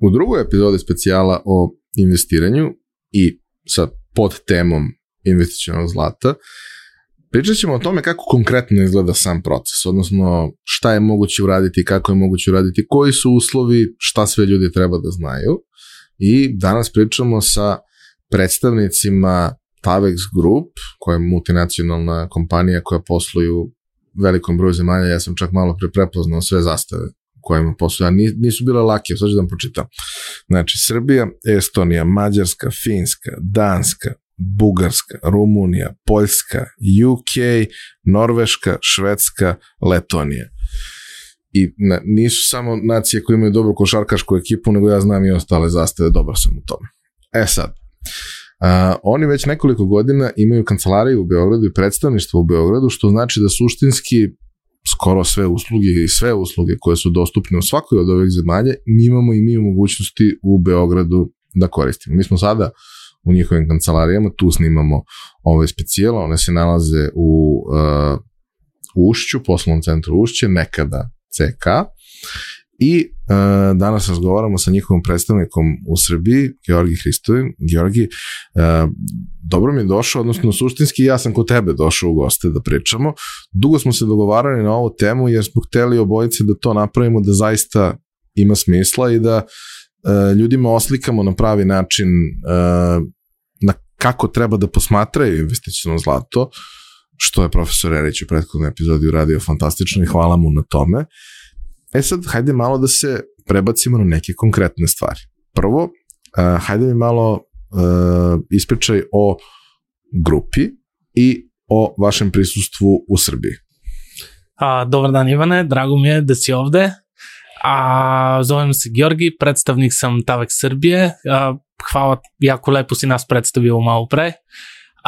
u drugoj epizodi specijala o investiranju i sa pod temom investicionog zlata, pričat ćemo o tome kako konkretno izgleda sam proces, odnosno šta je moguće uraditi, kako je moguće uraditi, koji su uslovi, šta sve ljudi treba da znaju. I danas pričamo sa predstavnicima Tavex Group, koja je multinacionalna kompanija koja posluju velikom broju zemalja, ja sam čak malo pre prepoznao sve zastave kojima a nisu bile lake, sad ću da vam pročitam. Znači, Srbija, Estonija, Mađarska, Finska, Danska, Bugarska, Rumunija, Poljska, UK, Norveška, Švedska, Letonija. I na, nisu samo nacije koje imaju dobru košarkašku ekipu, nego ja znam i ostale zastave, dobar sam u tome. E sad, a, oni već nekoliko godina imaju kancelariju u Beogradu i predstavništvo u Beogradu, što znači da suštinski skoro sve usluge i sve usluge koje su dostupne u svakoj od ovih zemalja, imamo i mi mogućnosti u Beogradu da koristimo. Mi smo sada u njihovim kancelarijama, tu snimamo ove specijala, one se nalaze u uh, Ušću, poslovnom centru Ušće, nekada CK, i uh, danas razgovaramo sa njihovim predstavnikom u Srbiji, Georgi Hristovim. Georgi, uh, dobro mi je došao, odnosno suštinski ja sam kod tebe došao u goste da pričamo. Dugo smo se dogovarali na ovu temu jer smo hteli obojice da to napravimo da zaista ima smisla i da uh, ljudima oslikamo na pravi način uh, na kako treba da posmatraju investicijno zlato, što je profesor Erić u prethodnoj epizodi uradio fantastično i hvala mu na tome. E sad, hajde malo da se prebacimo na neke konkretne stvari. Prvo, uh, hajde mi malo uh, ispričaj o grupi i o vašem prisustvu u Srbiji. A, dobar dan Ivane, drago mi je da si ovde. A, zovem se Georgi, predstavnik sam Tavek Srbije. A, hvala, jako lepo si nas predstavio malo pre.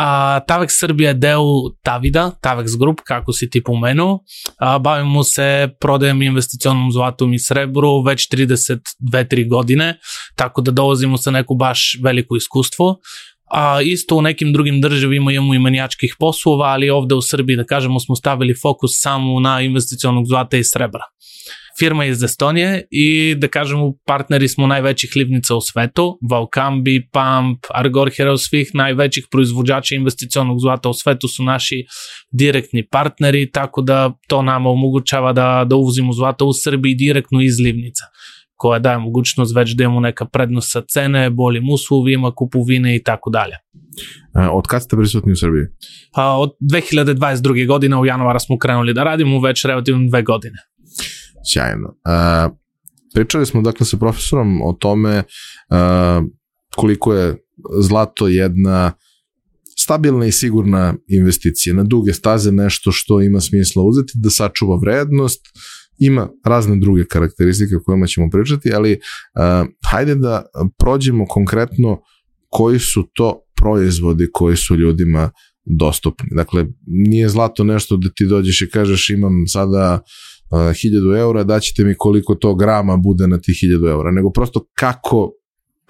A, Tavex Srbija je deo Tavida, Tavex Group, kako si ti pomenuo. A, bavimo se prodajem investicionom zlatom i srebru već 32-3 godine, tako da dolazimo sa neko baš veliko iskustvo. A, isto u nekim drugim državima imamo i manijačkih poslova, ali ovde u Srbiji, da kažemo, smo stavili fokus samo na investicionog zlata i srebra iz Estonije i da kažemo partneri smo najvećih livnica u svetu, Valkambi, Pump, Argor Hero, svih najvećih proizvođača investicionog zlata u svetu su naši direktni partneri, tako da to nama omogućava da, da uvozimo zlata u Srbiji direktno iz livnica koja daje mogućnost već da imamo neka prednost sa cene, boljim uslovima, kupovine i tako dalje. Od kad ste prisutni u Srbiji? A, od 2022. godine u januara smo krenuli da radimo već relativno dve godine. Sjajno. Uh, pričali smo dakle sa profesorom o tome uh, koliko je zlato jedna stabilna i sigurna investicija. Na duge staze nešto što ima smisla uzeti, da sačuva vrednost, ima razne druge karakteristike o kojima ćemo pričati, ali uh, hajde da prođemo konkretno koji su to proizvodi koji su ljudima dostupni. Dakle, nije zlato nešto da ti dođeš i kažeš imam sada uh, 1000 eura, daćete mi koliko to grama bude na tih 1000 eura, nego prosto kako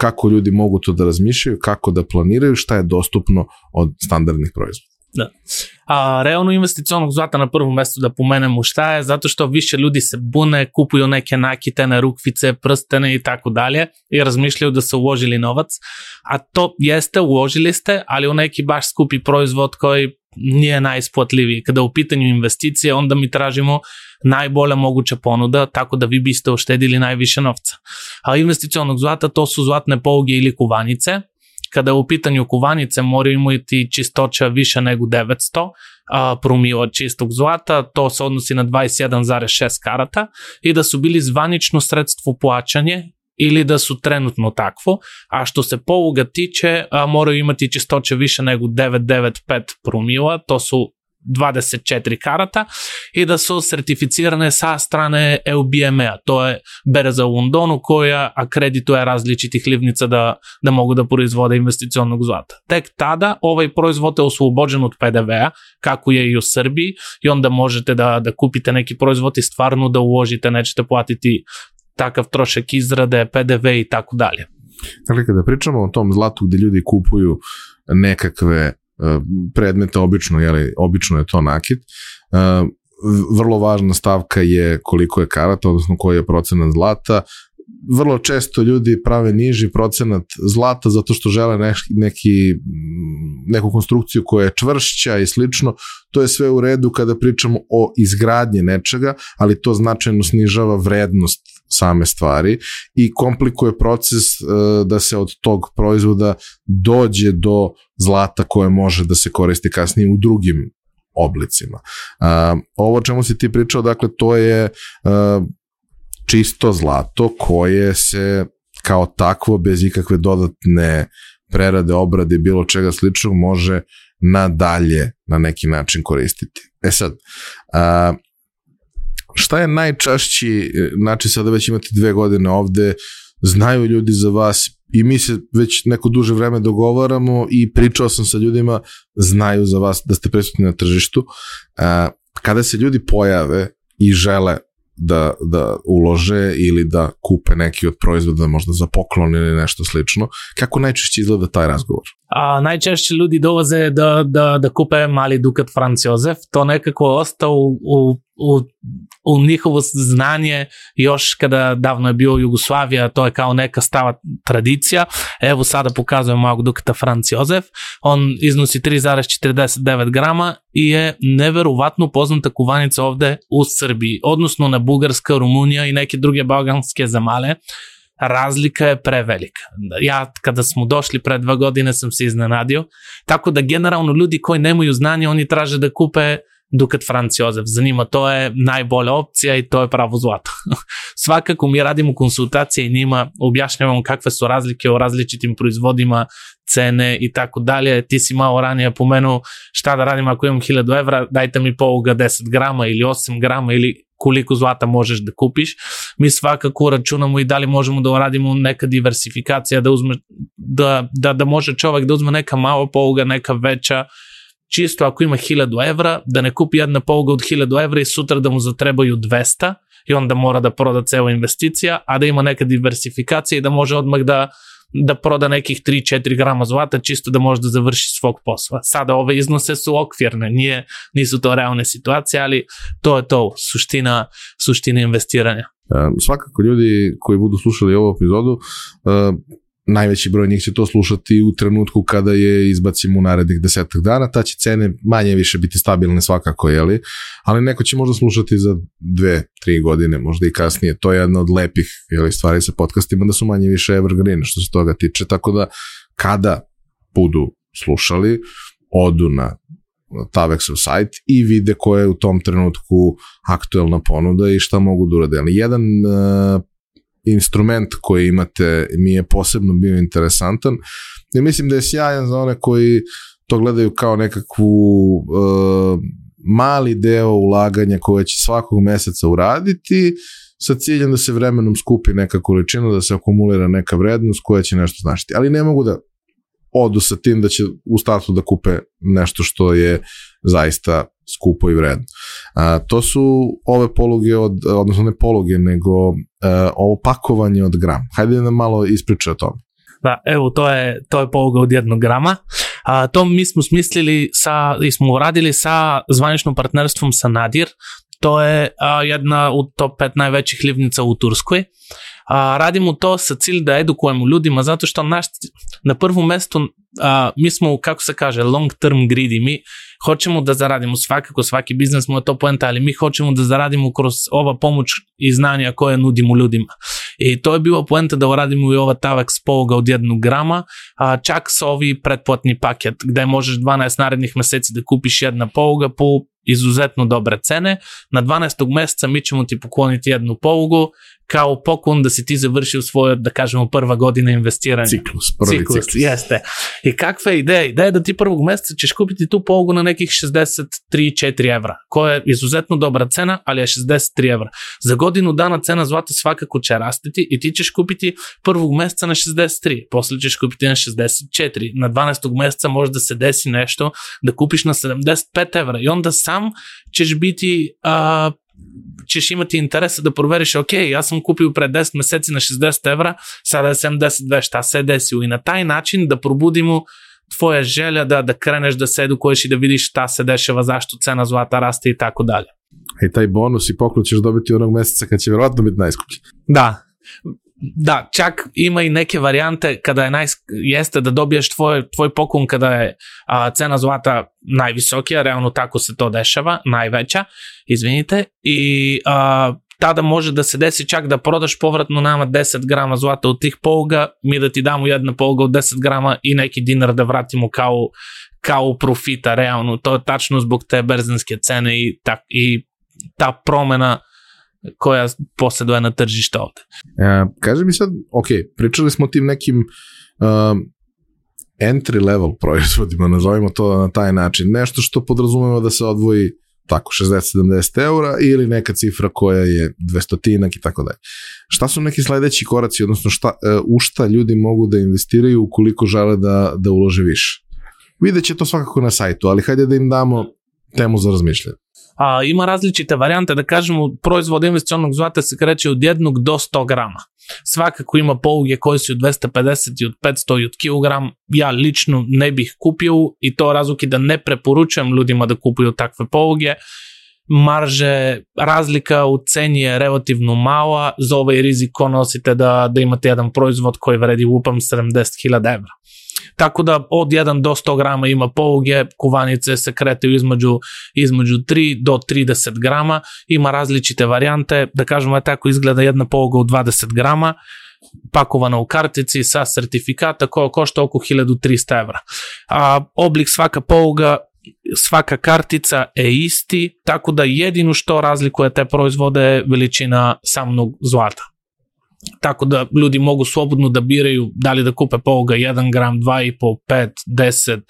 kako ljudi mogu to da razmišljaju, kako da planiraju, šta je dostupno od standardnih proizvoda. Da. A, realno investicionog zlata na prvom mestu da pomenemo šta je, zato što više ljudi se bune, kupuju neke nakitene rukvice, prstene i tako dalje i razmišljaju da su uložili novac, a to jeste, uložili ste, ali u neki baš skupi proizvod koji nije najisplatljiviji. Kada u pitanju investicije, onda mi tražimo najbolja moguća ponuda, tako da vi biste oštedili najviše novca. A investicionog zlata to su zlatne poluge ili kuvanice, kada u pitanju kuvanice moraju imati čistoća više nego 900 a, promila čistog zlata, to se odnosi na 21,6 karata i da su bili zvanično sredstvo plaćanje ili da su trenutno takvo, a što se poluga tiče, a, moraju imati čistoće više nego 995 promila, to su 24 karata i da su certificirane sa strane EUBMA, to je berza u Londonu koja akredituje različitih livnica da, da mogu da proizvode investicionog zlata. Tek tada ovaj proizvod je oslobođen od PDV-a, kako je i u Srbiji, i onda možete da, da kupite neki proizvod i stvarno da uložite, nećete platiti takav trošak izrade, PDV i tako dalje. Dakle, kada pričamo o tom zlatu gde ljudi kupuju nekakve predmete, obično, jeli, obično je to nakit. Vrlo važna stavka je koliko je karata, odnosno koji je procenat zlata. vrlo često ljudi prave niži procenat zlata zato što žele neki, neki, neku konstrukciju koja je čvršća i slično. To je sve u redu kada pričamo o izgradnji nečega, ali to značajno snižava vrednost same stvari i komplikuje proces uh, da se od tog proizvoda dođe do zlata koje može da se koristi kasnije u drugim oblicima. Uh, ovo čemu si ti pričao, dakle, to je uh, čisto zlato koje se kao takvo, bez ikakve dodatne prerade, obrade, bilo čega sličnog, može nadalje na neki način koristiti. E sad, šta je najčešći, znači sada već imate dve godine ovde, znaju ljudi za vas i mi se već neko duže vreme dogovaramo i pričao sam sa ljudima, znaju za vas da ste prisutni na tržištu. Kada se ljudi pojave i žele da, da ulože ili da kupe neki od proizvoda možda za poklon ili nešto slično, kako najčešće izgleda taj razgovor? A, najčešće ljudi dolaze da, da, da kupe mali Dukat Franz Jozef, to nekako ostao u, u, u u njihovo znanje još kada davno je bio Jugoslavija, to je kao neka stava tradicija. Evo sada pokazujem malog Dukata Franc Jozef. On iznosi 3,49 grama i je neverovatno poznata kuvanica ovde u Srbiji, odnosno na Bugarska, Rumunija i neke druge balkanske zamale razlika je prevelika. Ja kada smo došli pre dva godine sam se iznenadio, tako da generalno ljudi koji nemaju znanje, oni traže da kupe Jozef za njima. To je najbolja opcija i to je pravo zlato. Svakako mi radimo konsultacije i njima objašnjavamo kakve su razlike u različitim proizvodima, cene i tako dalje. Ti si malo ranije pomenuo šta da radim ako imam 1000 evra, dajte mi poluga 10 grama ili 8 grama ili koliko zlata možeš da kupiš. Mi svakako računamo i da li možemo da uradimo neka diversifikacija, da, uzme, da, da, da može čovek da uzme neka mala poluga, neka veća, čisto ako ima 1000 evra, da ne kupi jedna poluga od 1000 evra i sutra da mu zatrebaju 200 i onda mora da proda cela investicija, a da ima neka diversifikacija i da može odmah da da proda nekih 3-4 grama zlata čisto da može da završi svog posla. Sada ove iznose su okvirne, nije, nisu to realne situacije, ali to je to, suština, suština investiranja. Svakako ljudi koji budu slušali ovu epizodu najveći broj njih će to slušati u trenutku kada je izbacimo u narednih desetak dana, ta će cene manje više biti stabilne svakako, jeli? ali neko će možda slušati za dve, tri godine, možda i kasnije, to je jedna od lepih jeli, stvari sa podcastima, da su manje više evergreen što se toga tiče, tako da kada budu slušali, odu na Tavexov sajt i vide koja je u tom trenutku aktuelna ponuda i šta mogu da urade. Jedan uh, instrument koji imate mi je posebno bio interesantan i mislim da je sjajan za one koji to gledaju kao nekakvu uh, mali deo ulaganja koje će svakog meseca uraditi sa ciljem da se vremenom skupi neka količina, da se akumulira neka vrednost koja će nešto značiti. Ali ne mogu da odu sa tim da će u startu da kupe nešto što je zaista skupo i vredno. A, to su ove poluge, od, odnosno ne poluge, nego a, ovo pakovanje od gram. Hajde da nam malo ispriča o tome. Da, evo, to je, to je poluga od jednog grama. A, to mi smo smislili sa, i smo uradili sa zvaničnom partnerstvom sa Nadir. To je a, jedna od top 5 najvećih livnica u Turskoj a, radimo to sa cilj da edukujemo ljudima, zato što naš, na prvom mestu a, mi smo, kako se kaže, long term greedy, mi hoćemo da zaradimo svakako, svaki biznes mu je to poenta, ali mi hoćemo da zaradimo kroz ova pomoć i znanja koje nudimo ljudima. I to je bilo poenta da uradimo i ova Tavax poluga od jednog grama, a čak sa ovi pretplatni paket, gde možeš 12 narednih meseci da kupiš jedna poluga po izuzetno dobre cene. Na 12. meseca mi ćemo ti pokloniti jednu polugu Као Покун да си ти завършил своя, да кажем, първа година инвестиране. Циклус, първи циклус. циклус. Есте. И каква е идея? Идея е да ти първо месеца чеш купити ту полго на неких 63-4 евра, кое е изозетно добра цена, али е 63 евра. За годино дана цена злата свака че расте ти и ти чеш купити първо месеца на 63, после чеш купити на 64. На 12 месеца може да се деси нещо, да купиш на 75 евра. И он да сам чеш бити а, че ще имате интерес да провериш, окей, аз съм купил пред 10 месеци на 60 евро, сега да съм 10-200, аз се десил. И на тай начин да пробудимо твоя желя да, да кренеш, да се докоеш и да видиш та се дешева, защо цена злата расте и така далее. И taj bonus i poklon добити dobiti месеца, mjeseca kad će vjerojatno biti najskuplji. Da, da, čak ima i neke varijante kada je naj, jeste da dobiješ tvoj, tvoj poklon kada je a, cena zlata najvisokija, realno tako se to dešava, najveća, izvinite, i a, tada može da se desi čak da prodaš povratno nama 10 grama zlata od tih poluga, mi da ti damo jedna poluga od 10 grama i neki dinar da vratimo kao, kao profita realno. To je tačno zbog te berzanske cene i, tak, i ta promena koja posjeduje na tržište ovde. E, kaži mi sad, ok, pričali smo o tim nekim um, entry level proizvodima, nazovimo to na taj način, nešto što podrazumeva da se odvoji tako 60-70 eura ili neka cifra koja je 200 i tako dalje. Šta su neki sledeći koraci, odnosno šta, e, u šta ljudi mogu da investiraju ukoliko žele da, da ulože više? Vidjet će to svakako na sajtu, ali hajde da im damo temu za razmišljanje. A, ima različite varijante, da kažemo, proizvod investicionog zlata se kreće od jednog do 100 grama. Svakako ima poluge koje su od 250 i od 500 i od kilogram. Ja lično ne bih kupio i to razlog da ne preporučujem ljudima da kupuju takve poluge. Marže, razlika u ceni je relativno mala, za ovaj rizik nosite da, da imate jedan proizvod koji vredi upam 70.000 evra. Tako da od 1 do 100 grama ima poluge, kuvanice se kretaju između, između 3 do 30 grama, ima različite varijante, da kažemo tako izgleda jedna poluga u 20 grama, pakovana u kartici sa sertifikata koja košta oko 1300 evra. A oblik svaka poluga svaka kartica je isti, tako da jedino što razlikuje te proizvode je veličina samog zlata. Tako da ljudi mogu slobodno da biraju da li da kupe po ovoga 1 gram, 2,5, 5, 10,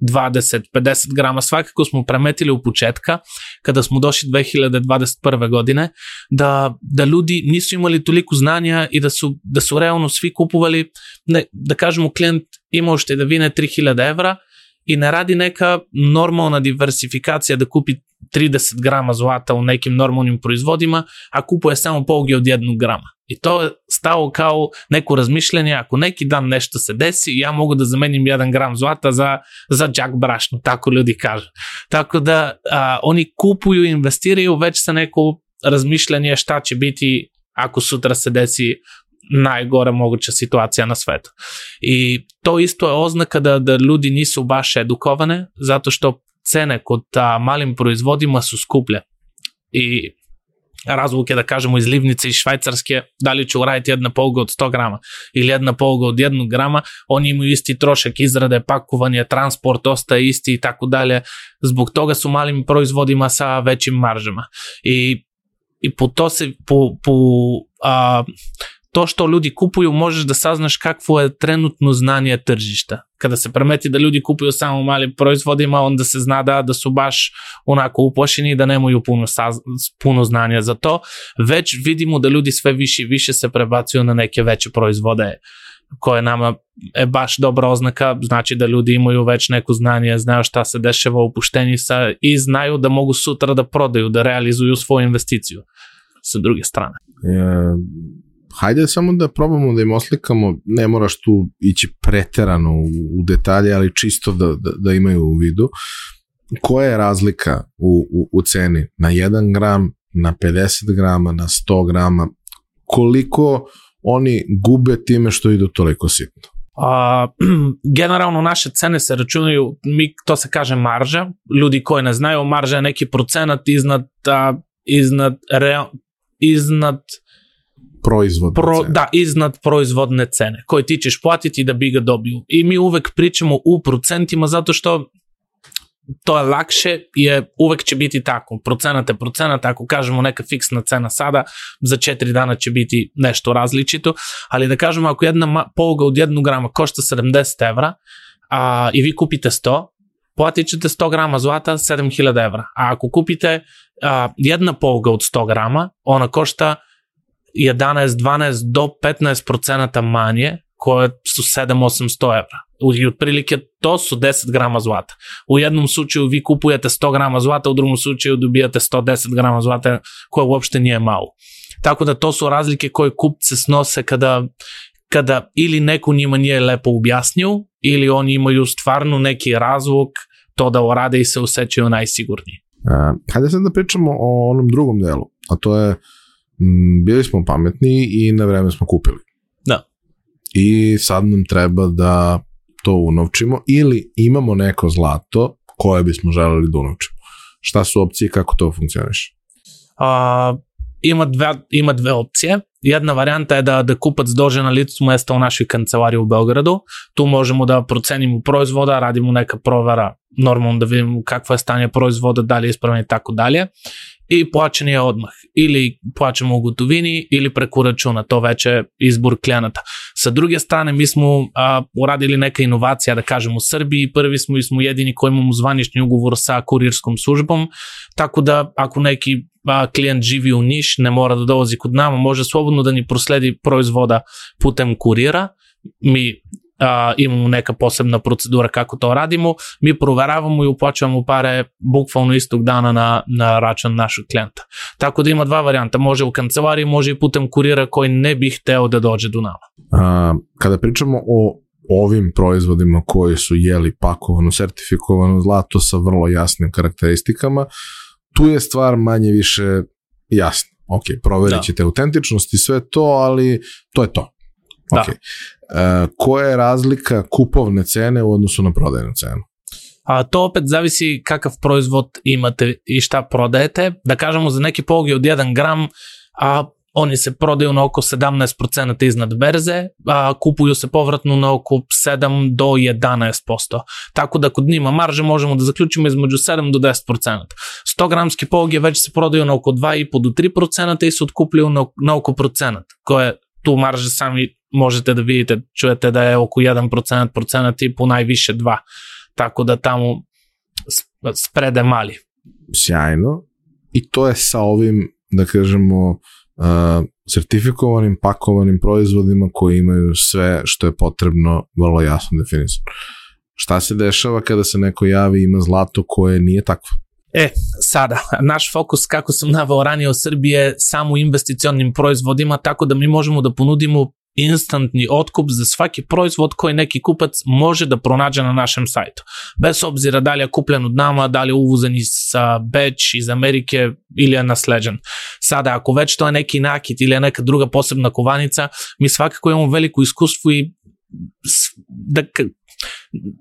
20, 50 grama, svakako smo premetili u početka, kada smo došli 2021. godine, da, da ljudi nisu imali toliko znanja i da su, da su realno svi kupovali, ne, da kažemo klijent ima ušte da vine 3000 evra i ne radi neka normalna diversifikacija da kupi 30 grama zlata u nekim normalnim proizvodima, a kupuje samo poluge od 1 grama. I to je stao kao neko razmišljanje, ako neki dan nešto se desi, ja mogu da zamenim 1 gram zlata za, za džak brašno, tako ljudi kažu. Tako da a, oni kupuju i investiraju već sa neko razmišljanje šta će biti ako sutra se desi najgora moguća situacija na svetu. I to isto je oznaka da, da ljudi nisu baš edukovane, zato što cene kod ta malim proizvodima su skuplje. I kažemo iz Livnice i Švajcarske, da li će uraditi jedna poluga od 100 grama ili jedna poluga od 1 grama, oni imaju isti trošak izrade, pakovanje, transport ostaje isti i tako dalje. Zbog toga su malim proizvodima sa većim maržama. I, i po to se, po, po a, to što ljudi kupuju možeš da saznaš kakvo je trenutno znanje tržišta. Kada se premeti da ljudi kupuju samo malim proizvodima, onda se zna da, da su baš onako upošeni i da nemaju puno, saz, puno znanja za to. Već vidimo da ljudi sve više i više se prebacuju na neke veće proizvode koje nama je baš dobra oznaka, znači da ljudi imaju već neko znanje, znaju šta se dešava u puštenjisa i znaju da mogu sutra da prodaju, da realizuju svoju investiciju sa druge strane. E, hajde samo da probamo da im oslikamo, ne moraš tu ići preterano u, u detalje, ali čisto da, da, da imaju u vidu, koja je razlika u, u, u ceni? Na 1 gram, na 50 grama, na 100 grama, koliko oni gube time što idu toliko sitno? A, generalno naše cene se računaju, mi, to se kaže marža, ljudi koji ne znaju, marža je neki procenat iznad, a, iznad, real, iznad proizvodne Pro, cene. Da, iznad proizvodne cene koje ti ćeš platiti da bi ga dobio. I mi uvek pričamo u procentima zato što to je lakše, je uvek će biti tako. Procenat je procenat, ako kažemo neka fiksna cena sada, za 4 dana će biti nešto različito, ali da kažemo ako jedna poluga od 1 grama košta 70 evra a, i vi kupite 100, platit ćete 100 grama zlata 7000 evra. A ako kupite a, jedna poluga od 100 grama, ona košta 11, 12 do 15 procenata manje, koje su 7-800 evra. I otprilike to su 10 grama zlata. U jednom slučaju vi kupujete 100 grama zlata, u drugom slučaju dobijate 110 grama zlata, koje uopšte nije malo. Tako da to su razlike koje kupce snose kada, kada ili neko njima nije lepo objasnio, ili oni imaju stvarno neki razlog to da orade i se osjećaju najsigurniji. Uh, hajde sad da pričamo o onom drugom delu, a to je bili smo pametni i na vreme smo kupili. i sad nam treba da to unovčimo ili imamo neko zlato koje bismo želeli da unovčimo. Šta su opcije kako to funkcioniše? А, има, две, има две опции. Една варианта е да, да купат доđe на лицо место у нашoj kancelariji u Beogradu. Tu možemo da procenimo proizvoda, radimo neka provera, normalno da vidimo kakvo je stanje proizvoda, da li je ispravan i tako dalje. и плачения отмах. Или плачем у готовини, или преку рачуна. То вече е избор кляната. С друге стране, ми смо а, урадили нека иновация, да кажем, у Србiji. Първи сме и смо једини кои имамо званични уговор с курирском службом. Така да, ако неки а, клиент живи у Ниш, не мора да долази код нам, може слободно да ни проследи производа путем курира. Ми A, imamo neka posebna procedura kako to radimo, mi proveravamo i uplaćavamo pare bukvalno istog dana na, na račun našeg klijenta. Tako da ima dva varijanta, može u kancelariji, može i putem kurira koji ne bi hteo da dođe do nama. A, kada pričamo o ovim proizvodima koji su jeli pakovano, sertifikovano zlato sa vrlo jasnim karakteristikama, tu je stvar manje više jasna. Ok, proverit ćete da. autentičnost i sve to, ali to je to. Da. Ok. E, koja je razlika kupovne cene u odnosu na prodajnu cenu? A, to opet zavisi kakav proizvod imate i šta prodajete. Da kažemo za neki pogi od 1 gram, a oni se prodaju na oko 17% iznad berze, a kupuju se povratno na oko 7 do 11%. Tako da kod njima marže možemo da zaključimo između 7 do 10%. 100 gramski poge već se prodaju na oko 2,5 do 3% i se otkupljuju na, na oko procenat, koje tu marže sami možete da vidite, čujete da je oko 1%, procenat i po najviše 2. Tako da tamo sprede mali. Sjajno. I to je sa ovim, da kažemo, uh, sertifikovanim, pakovanim proizvodima koji imaju sve što je potrebno vrlo jasno definisano. Šta se dešava kada se neko javi i ima zlato koje nije takvo? E, sada, naš fokus, kako sam navao ranije u Srbiji, je samo u investicionim proizvodima, tako da mi možemo da ponudimo instantni otkup za svaki proizvod koji neki kupac može da pronađe na našem sajtu. Bez obzira da li je kupljen od nama, da li je uvozen iz Beč, iz Amerike ili je nasleđen. Sada, ako već to je neki nakit ili je neka druga posebna kovanica, mi svakako imamo veliko iskustvo i da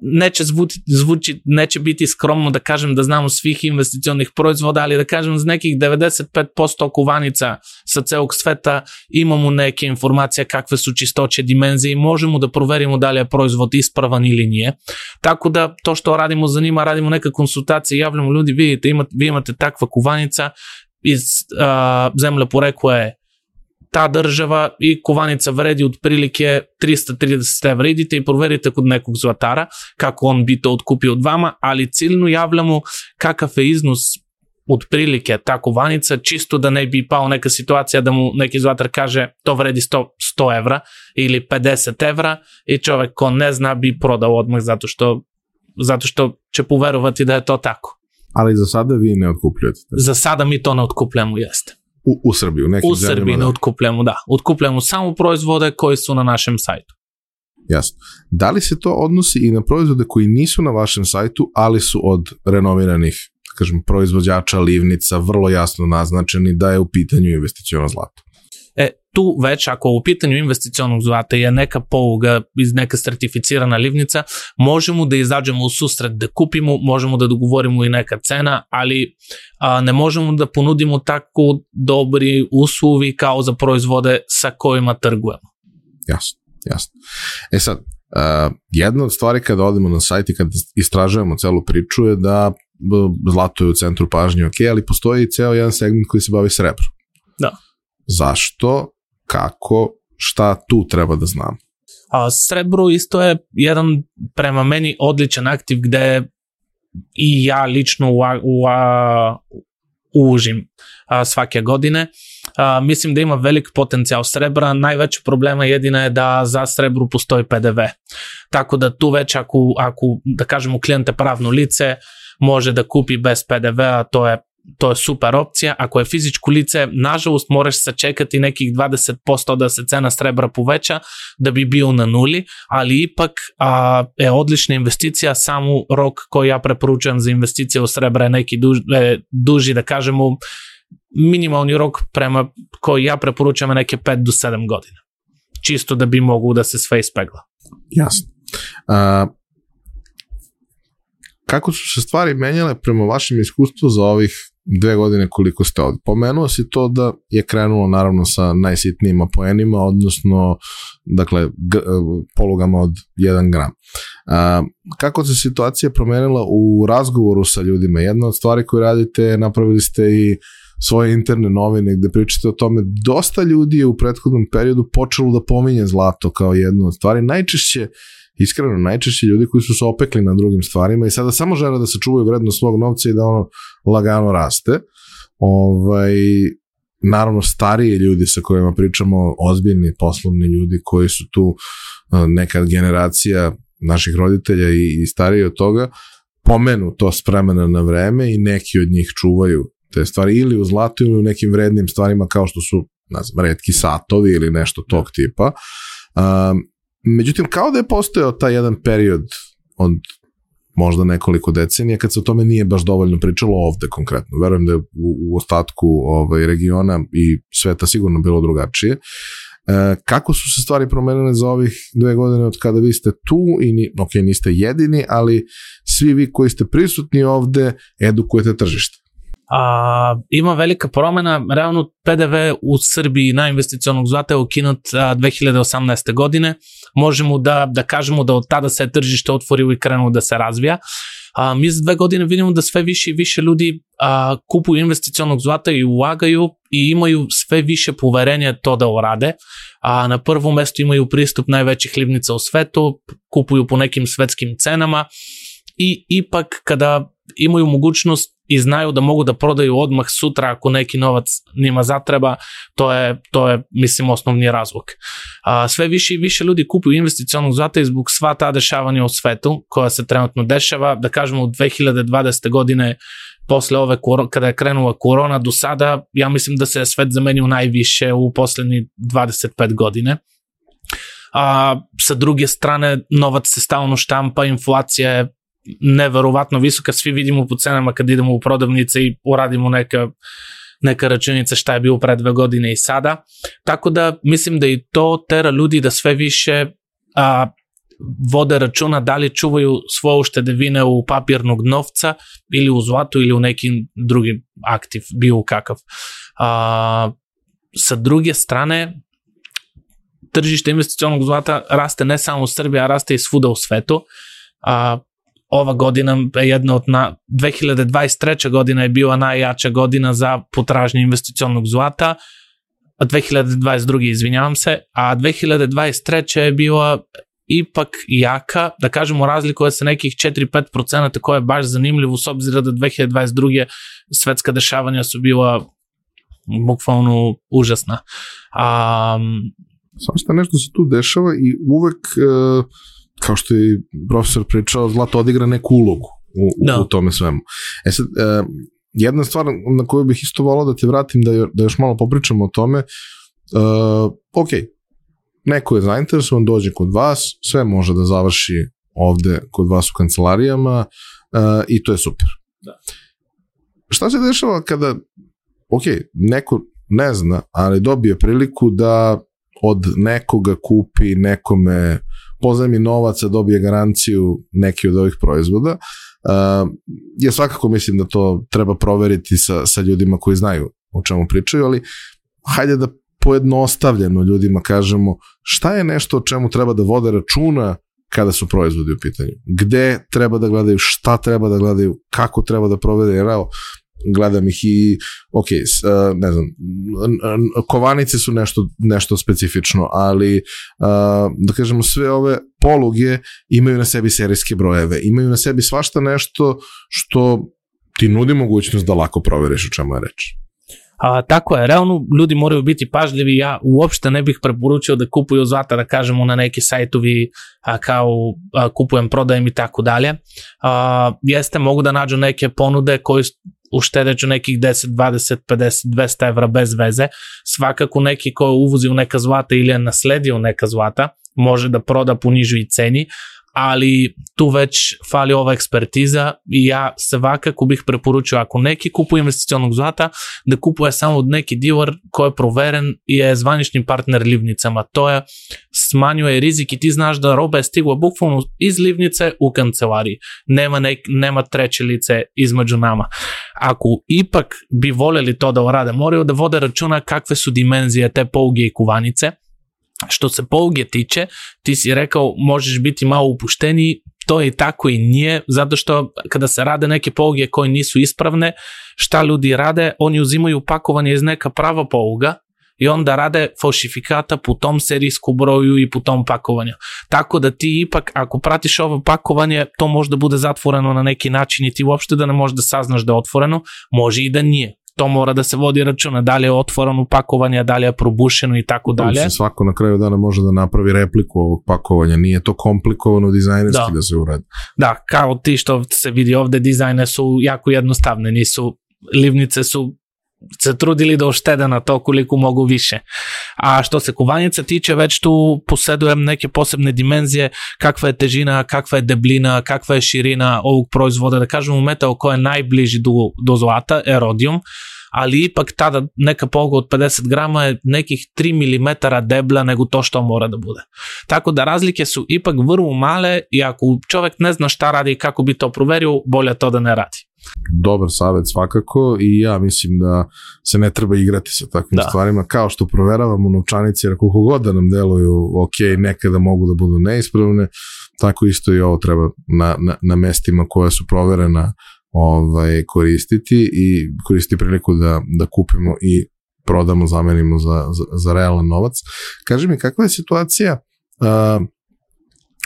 не че звучи, звучи, не че бити скромно да кажем да знам свих инвестиционних производа, али да кажем с неких 95 по 100 кованица са целок света, имамо неке информация каква су чисточе димензии и можемо да проверим дали е производ ispravan или nije. Така да, to što radimo za njima, radimo neke konsultacije, javljamo ljudi, vidite, imate, vi imate takva kovanica iz a, zemlje porekla ta država i kovanica vredi otprilike 330 evra. Idite i proverite kod nekog zlatara kako on bi to otkupio od vama, ali ciljno javljamo kakav je iznos otprilike ta kovanica, čisto da ne bi pao neka situacija da mu neki zlatar kaže to vredi 100, 100 evra ili 50 evra i čovek ko ne zna bi prodao odmah zato što, zato što će poverovati da je to tako. Ali za sada vi ne otkupljujete? Za sada mi to ne otkupljamo, jeste. U, u Srbiji, u nekim U Srbiji ne da. otkupljamo, da. Otkupljamo samo proizvode koji su na našem sajtu. Jasno. Da li se to odnosi i na proizvode koji nisu na vašem sajtu, ali su od renoviranih, da kažem, proizvođača livnica vrlo jasno naznačeni da je u pitanju investicijono zlato? E, tu već ako u pitanju investicionog zlata je neka poluga iz neka certificirana livnica, možemo da izađemo u susret da kupimo, možemo da dogovorimo i neka cena, ali a, ne možemo da ponudimo tako dobri uslovi kao za proizvode sa kojima trgujemo. Jasno, jasno. E sad, uh, jedna od stvari kada odemo na sajt i kada istražujemo celu priču je da zlato je u centru pažnje, ok, ali postoji i ceo jedan segment koji se bavi srebrom. Da. Zašto kako, šta tu treba da znam? A srebro isto je jedan prema meni odličan aktiv gde i ja lično u, u, u, užim a, svake godine. A, mislim da ima velik potencijal srebra, najveći problema jedina je da za srebru postoji PDV. Tako da tu već ako, ako da kažemo klijente pravno lice, može da kupi bez PDV-a, to je to je super opcija. Ako je fizičko lice, nažalost moraš sačekati nekih 20% da se cena srebra poveća da bi bio na nuli, ali ipak a, je odlična investicija, samo rok koji ja preporučujem za investicije u srebra je neki duž, e, duži, da kažemo, minimalni rok prema koji ja preporučujem je neke 5 do 7 godina. čisto da bi mogu da se sve ispegla. Jasno. A, kako su se stvari menjale prema vašem iskustvu za ovih dve godine koliko ste ovde. Pomenuo si to da je krenulo naravno sa najsitnijim poenima, odnosno dakle, g, polugama od 1 gram. A, kako se situacija promenila u razgovoru sa ljudima? Jedna od stvari koje radite, napravili ste i svoje interne novine gde pričate o tome, dosta ljudi je u prethodnom periodu počelo da pominje zlato kao jednu od stvari. Najčešće iskreno najčešće ljudi koji su se opekli na drugim stvarima i sada samo žele da se čuvaju vrednost svog novca i da ono lagano raste. Ovaj, naravno stariji ljudi sa kojima pričamo, ozbiljni poslovni ljudi koji su tu nekad generacija naših roditelja i, i stariji od toga, pomenu to spremena na vreme i neki od njih čuvaju te stvari ili u zlatu ili u nekim vrednim stvarima kao što su ne znam, redki satovi ili nešto tog tipa. Um, Međutim, kao da je postojao taj jedan period od možda nekoliko decenija kad se o tome nije baš dovoljno pričalo ovde konkretno. Verujem da je u, u ostatku ovaj, regiona i sveta sigurno bilo drugačije. E, kako su se stvari promenile za ovih dve godine od kada vi ste tu i ni, ok, niste jedini, ali svi vi koji ste prisutni ovde edukujete tržište? A, ima velika promena, realno PDV u Srbiji na investicionog zlata je ukinut a, 2018. godine. Možemo da, da kažemo da od tada se tržište otvorilo i krenulo da se razvija. A, mi za dve godine vidimo da sve više i više ljudi a, kupuju investicionog zlata i ulagaju i imaju sve više poverenja to da urade. A na prvom mestu imaju pristup najvećih hlibnica u svetu, kupuju po nekim svetskim cenama i ipak kada imaju mogućnost i znaju da mogu da prodaju odmah sutra ako neki novac njima zatreba, to je, to je mislim, osnovni razlog. A, sve više i više ljudi kupuju investicionog zlata i zbog sva ta dešavanja u svetu koja se trenutno dešava, da kažemo u 2020. godine posle ove, kada je krenula korona do sada, ja mislim da se svet zamenio najviše u poslednji 25 godine. A sa druge strane, novac se stalno štampa, inflacija je neverovatno visoka, svi vidimo po cenama kad idemo u prodavnice i uradimo neka neka računica šta je bilo pre dve godine i sada. Tako da mislim da i to tera ljudi da sve više a, vode računa da li čuvaju svoje uštedevine u papirnog novca ili u zlatu ili u nekim drugim aktiv, bio kakav. A, sa druge strane, tržište investicionog zlata raste ne samo u Srbiji, a raste i svuda u svetu. A, ova godina je jedna od na, 2023. godina je bila najjača godina za potražnje investicionog zlata, a 2022. izvinjavam se, a 2023. je bila ipak jaka, da kažemo razlikuje se nekih 4-5% koje je baš zanimljivo s obzira da 2022. svetska dešavanja su bila bukvalno užasna. Um, Samo što nešto se tu dešava i uvek uh, kao što je profesor pričao, zlato odigra neku ulogu u, da. u tome svemu. E sad, e, jedna stvar na koju bih isto volao da te vratim, da, da još malo popričamo o tome, uh, ok, neko je zainteresovan, dođe kod vas, sve može da završi ovde kod vas u kancelarijama uh, i to je super. Da. Šta se dešava kada, ok, neko ne zna, ali dobije priliku da od nekoga kupi nekome pozajmi novaca, dobije garanciju neki od ovih proizvoda. Uh, ja svakako mislim da to treba proveriti sa, sa ljudima koji znaju o čemu pričaju, ali hajde da pojednostavljeno ljudima kažemo šta je nešto o čemu treba da vode računa kada su proizvodi u pitanju. Gde treba da gledaju, šta treba da gledaju, kako treba da provede, jer evo, gledam ih i, ok, uh, ne znam, kovanice su nešto, nešto specifično, ali uh, da kažemo sve ove poluge imaju na sebi serijske brojeve, imaju na sebi svašta nešto što ti nudi mogućnost da lako proveriš o čemu je reč. A, tako je, realno ljudi moraju biti pažljivi, ja uopšte ne bih preporučio da kupuju zlata, da kažemo na neki sajtovi a, kao a, kupujem, prodajem i tako dalje. A, jeste, mogu da nađu neke ponude koje uštedeću nekih 10, 20, 50, 200 evra bez veze. Svakako neki ko uvozi u neka zlata ili je nasledio neka zlata, može da proda po nižoj ceni, ali tu već fali ova ekspertiza i ja svakako bih preporučio ako neki kupuje investicionog zlata da kupuje samo od neki divar koji je proveren i je zvanični partner livnicama. To je smanjuje rizik i ti znaš da roba je stigla bukvalno iz livnice u kancelariji. Nema, nek, nema treće lice između nama. Ako ipak bi voljeli to da urade, moraju da vode računa kakve su dimenzije te pouge i kuvanice, Što se pouge tiče, ti si rekao možeš biti malo upušteniji, to je tako i nije, zato što kada se rade neke pouge koje nisu ispravne, šta ljudi rade, oni uzimaju pakovanje iz neka prava pouga i onda rade falsifikata po tom serijsku broju i po tom pakovanju. Tako da ti ipak, ako pratiš ovo pakovanje, to može da bude zatvoreno na neki način i ti uopšte da ne možeš da saznaš da je otvoreno, može i da nije to mora da se vodi računa, da li je otvoreno pakovanje, da li je probušeno i tako dalje. Da, svako na kraju dana može da napravi repliku ovog pakovanja, nije to komplikovano dizajnerski da, da se uradi. Da, kao ti što se vidi ovde, dizajne su jako jednostavne, nisu, livnice su се трудили да оштеде на то колико много више. А що се кувањеца тиче, веќе поседуем неке посебне димензия, каква е тежина, каква е деблина, каква е ширина овог производа. Да кажем, момента кој е најближи до, до злата е родиум, ali ipak tada neka poga od 50 grama je nekih 3 mm debla nego to što mora da bude. Tako da razlike su ipak vrlo male i ako čovek ne zna šta radi i kako bi to proverio, bolje to da ne radi dobar savet svakako i ja mislim da se ne treba igrati sa takvim da. stvarima kao što proveravamo novčanice jer koliko god da nam deluju ok, nekada mogu da budu neispravne tako isto i ovo treba na, na, na mestima koja su proverena ovaj, koristiti i koristiti priliku da, da kupimo i prodamo, zamenimo za, za, za realan novac. Kaži mi, kakva je situacija uh,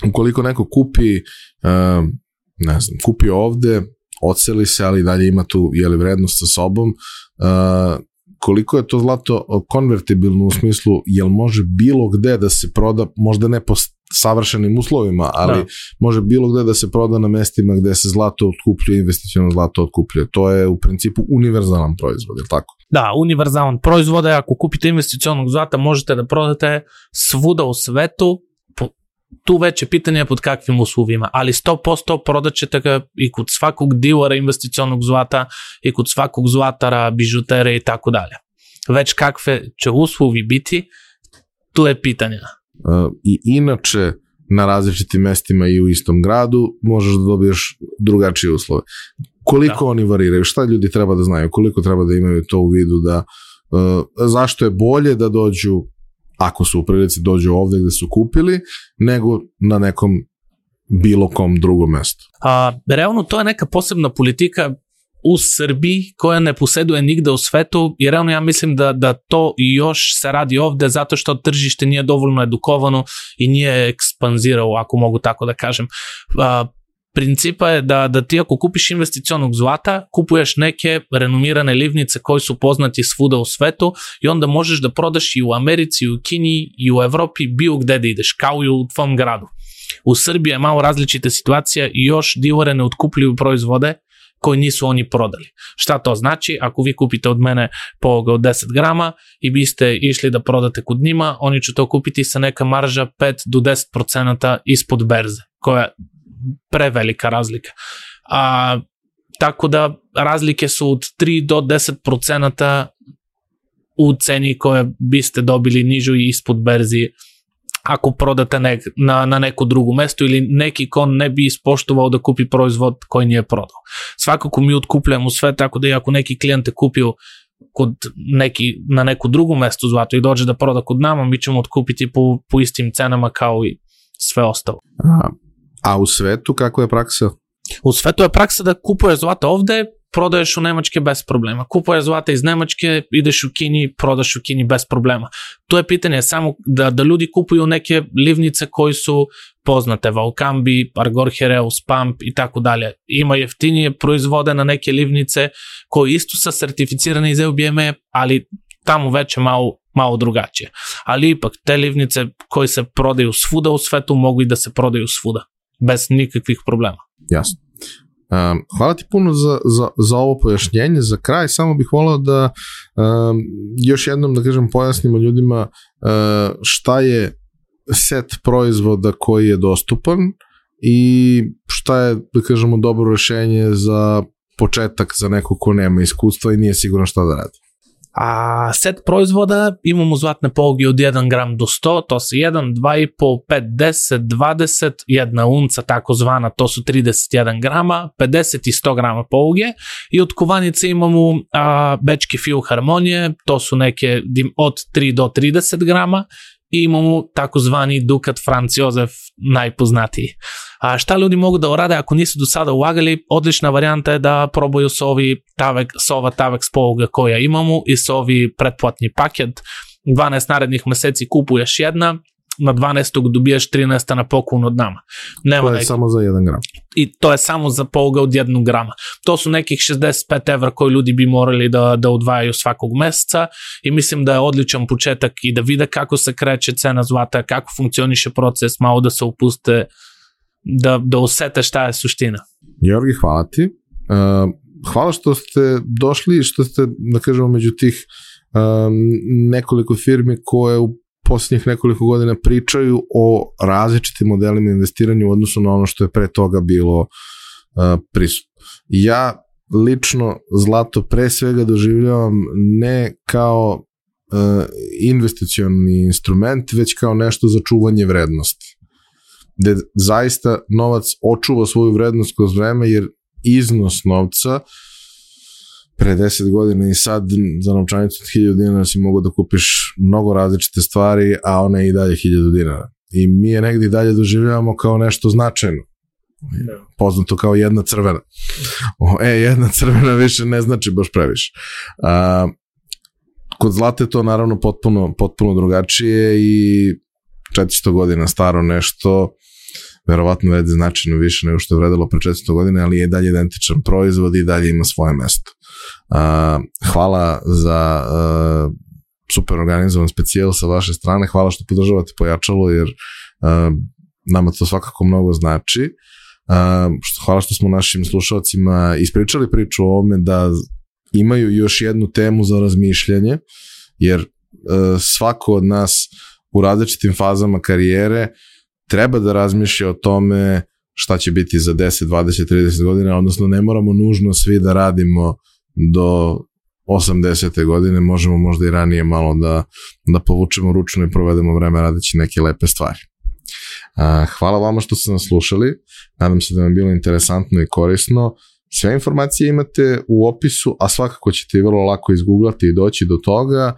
ukoliko neko kupi uh, ne znam, kupi ovde oceli se, ali dalje ima tu jeli, vrednost sa sobom. Uh, koliko je to zlato konvertibilno u smislu, jel može bilo gde da se proda, možda ne po savršenim uslovima, ali da. može bilo gde da se proda na mestima gde se zlato otkupljuje, investicijalno zlato otkupljuje. To je u principu univerzalan proizvod, je li tako? Da, univerzalan proizvod je ako kupite investicionog zlata možete da prodate svuda u svetu tu već je pitanje pod kakvim uslovima, ali 100% prodat ćete ga i kod svakog dilera investicionog zlata i kod svakog zlatara, bižutere i tako dalje. Već kakve će uslovi biti, tu je pitanje. Uh, I inače, na različitim mestima i u istom gradu možeš da dobiješ drugačije uslove. Koliko da. oni variraju, šta ljudi treba da znaju, koliko treba da imaju to u vidu da uh, zašto je bolje da dođu ako su u prilici dođu ovde gde su kupili, nego na nekom bilo kom drugom mestu. A, realno to je neka posebna politika u Srbiji koja ne poseduje nigde u svetu i realno ja mislim da, da to još se radi ovde zato što tržište nije dovoljno edukovano i nije ekspanzirao, ako mogu tako da kažem. A, principa je da, da ti ako kupiš investicionog zlata, kupuješ neke renomirane livnice koji su poznati svuda u svetu i onda možeš da prodaš i u Americi, i u Kini, i u Evropi, bio gde da ideš, kao i u tvom gradu. U Srbiji je malo različita situacija i još divore ne otkupljuju proizvode Кой ни са они продали. Що то значи, Ако ви купите от мене поога од 10 грама и бисте ишли да продате код нима, они ќе то купити са нека маржа 5 до 10% изпод берзе, која е превелика разлика. А, тако да разлике су од 3 до 10% у цени која бисте добили нижу и изпод берзи ako prodate nek, na, na neku drugu mesto ili neki kon ne bi ispoštovao da kupi proizvod koji nije prodao. Svakako mi otkupljamo sve, tako da i ako neki klijent je kupio kod neki, na neku drugu mesto zlato i dođe da proda kod nama, mi ćemo otkupiti po, po istim cenama kao i sve ostalo. A, a u svetu kakva je praksa? U svetu je praksa da kupuješ zlato ovde, prodaješ u Nemačke bez problema. Kupuješ zlata iz Nemačke, ideš u Kini, prodaš u Kini bez problema. To je pitanje samo da, da ljudi kupuju neke livnice koji su poznate, Valkambi, Argor Hereus, Pump i tako dalje. Ima jeftinije proizvode na neke livnice koji isto sa certificirane iz EUBM, ali tamo već je malo, malo drugačije. Ali ipak, te livnice koje se prodaju svuda u svetu mogu i da se prodaju svuda, bez nikakvih problema. Jasno. Um, hvala ti puno za, za, za ovo pojašnjenje. Za kraj samo bih volao da um, još jednom da kažem pojasnimo ljudima uh, šta je set proizvoda koji je dostupan i šta je, da kažemo, dobro rešenje za početak za neko ko nema iskustva i nije sigurno šta da radi. A set proizvoda imamo zlatne poluge od 1 gram do 100, to su 1, 2,5, 5, 10, 20, jedna unca takozvana, to su 31 grama, 50 i 100 grama poluge i od kovanice imamo a, bečke filharmonije, to su neke od 3 do 30 grama i imamo takozvani Dukat Franz Jozef, najpoznatiji. A šta ljudi mogu da urade ako nisu do sada ulagali? Odlična varijanta je da probaju sa ovi Tavek, sa ova Tavek spoluga koja imamo i sa ovi pretplatni paket. 12 narednih meseci kupuješ jedna, na 12. dobijaš 13. na poklon od nama. Nema to je neki... samo za 1 gram. I to je samo za poluga od 1 grama. To su nekih 65 evra koje ljudi bi morali da, da odvajaju svakog meseca i mislim da je odličan početak i da vide kako se kreće cena zlata, kako funkcioniše proces, malo da se upuste da, da osete šta je suština. Georgi, hvala ti. Uh, hvala što ste došli i što ste, da kažemo, među tih um, nekoliko firmi koje u poslednjih nekoliko godina pričaju o različitim modelima investiranja u odnosu na ono što je pre toga bilo uh, prisutno. Ja lično zlato pre svega doživljavam ne kao uh, investicioni instrument, već kao nešto za čuvanje vrednosti. Gde zaista novac očuva svoju vrednost kroz vreme, jer iznos novca uh, pre 10 godina i sad za novčanicu od 1000 dinara si mogu da kupiš mnogo različite stvari, a ona je i dalje 1000 dinara. I mi je negdje i dalje doživljavamo kao nešto značajno. Da. Poznato kao jedna crvena. O, e, jedna crvena više ne znači baš previše. A, kod zlata je to naravno potpuno, potpuno drugačije i 400 godina staro nešto verovatno vredi značajno više nego što je vredilo pre 400 godine, ali je dalje identičan proizvod i dalje ima svoje mesto. Uh, hvala za uh, super organizovan specijal sa vaše strane, hvala što podržavate pojačalo, jer uh, nama to svakako mnogo znači. Uh, što, hvala što smo našim slušalcima ispričali priču o ome da imaju još jednu temu za razmišljanje, jer uh, svako od nas u različitim fazama karijere treba da razmišlja o tome šta će biti za 10, 20, 30 godina, odnosno ne moramo nužno svi da radimo do 80. godine, možemo možda i ranije malo da, da povučemo ručno i provedemo vreme radeći neke lepe stvari. Hvala vama što ste nas slušali, nadam se da vam je bilo interesantno i korisno. Sve informacije imate u opisu, a svakako ćete vrlo lako izgooglati i doći do toga.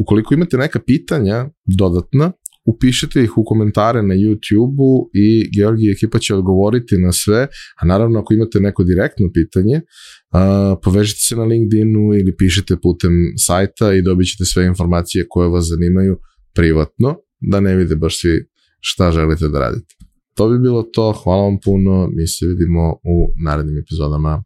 ukoliko imate neka pitanja dodatna, upišite ih u komentare na YouTube-u i Georgij ekipa će odgovoriti na sve, a naravno ako imate neko direktno pitanje, uh, povežite se na LinkedInu ili pišite putem sajta i dobit ćete sve informacije koje vas zanimaju privatno, da ne vide baš svi šta želite da radite. To bi bilo to, hvala vam puno, mi se vidimo u narednim epizodama.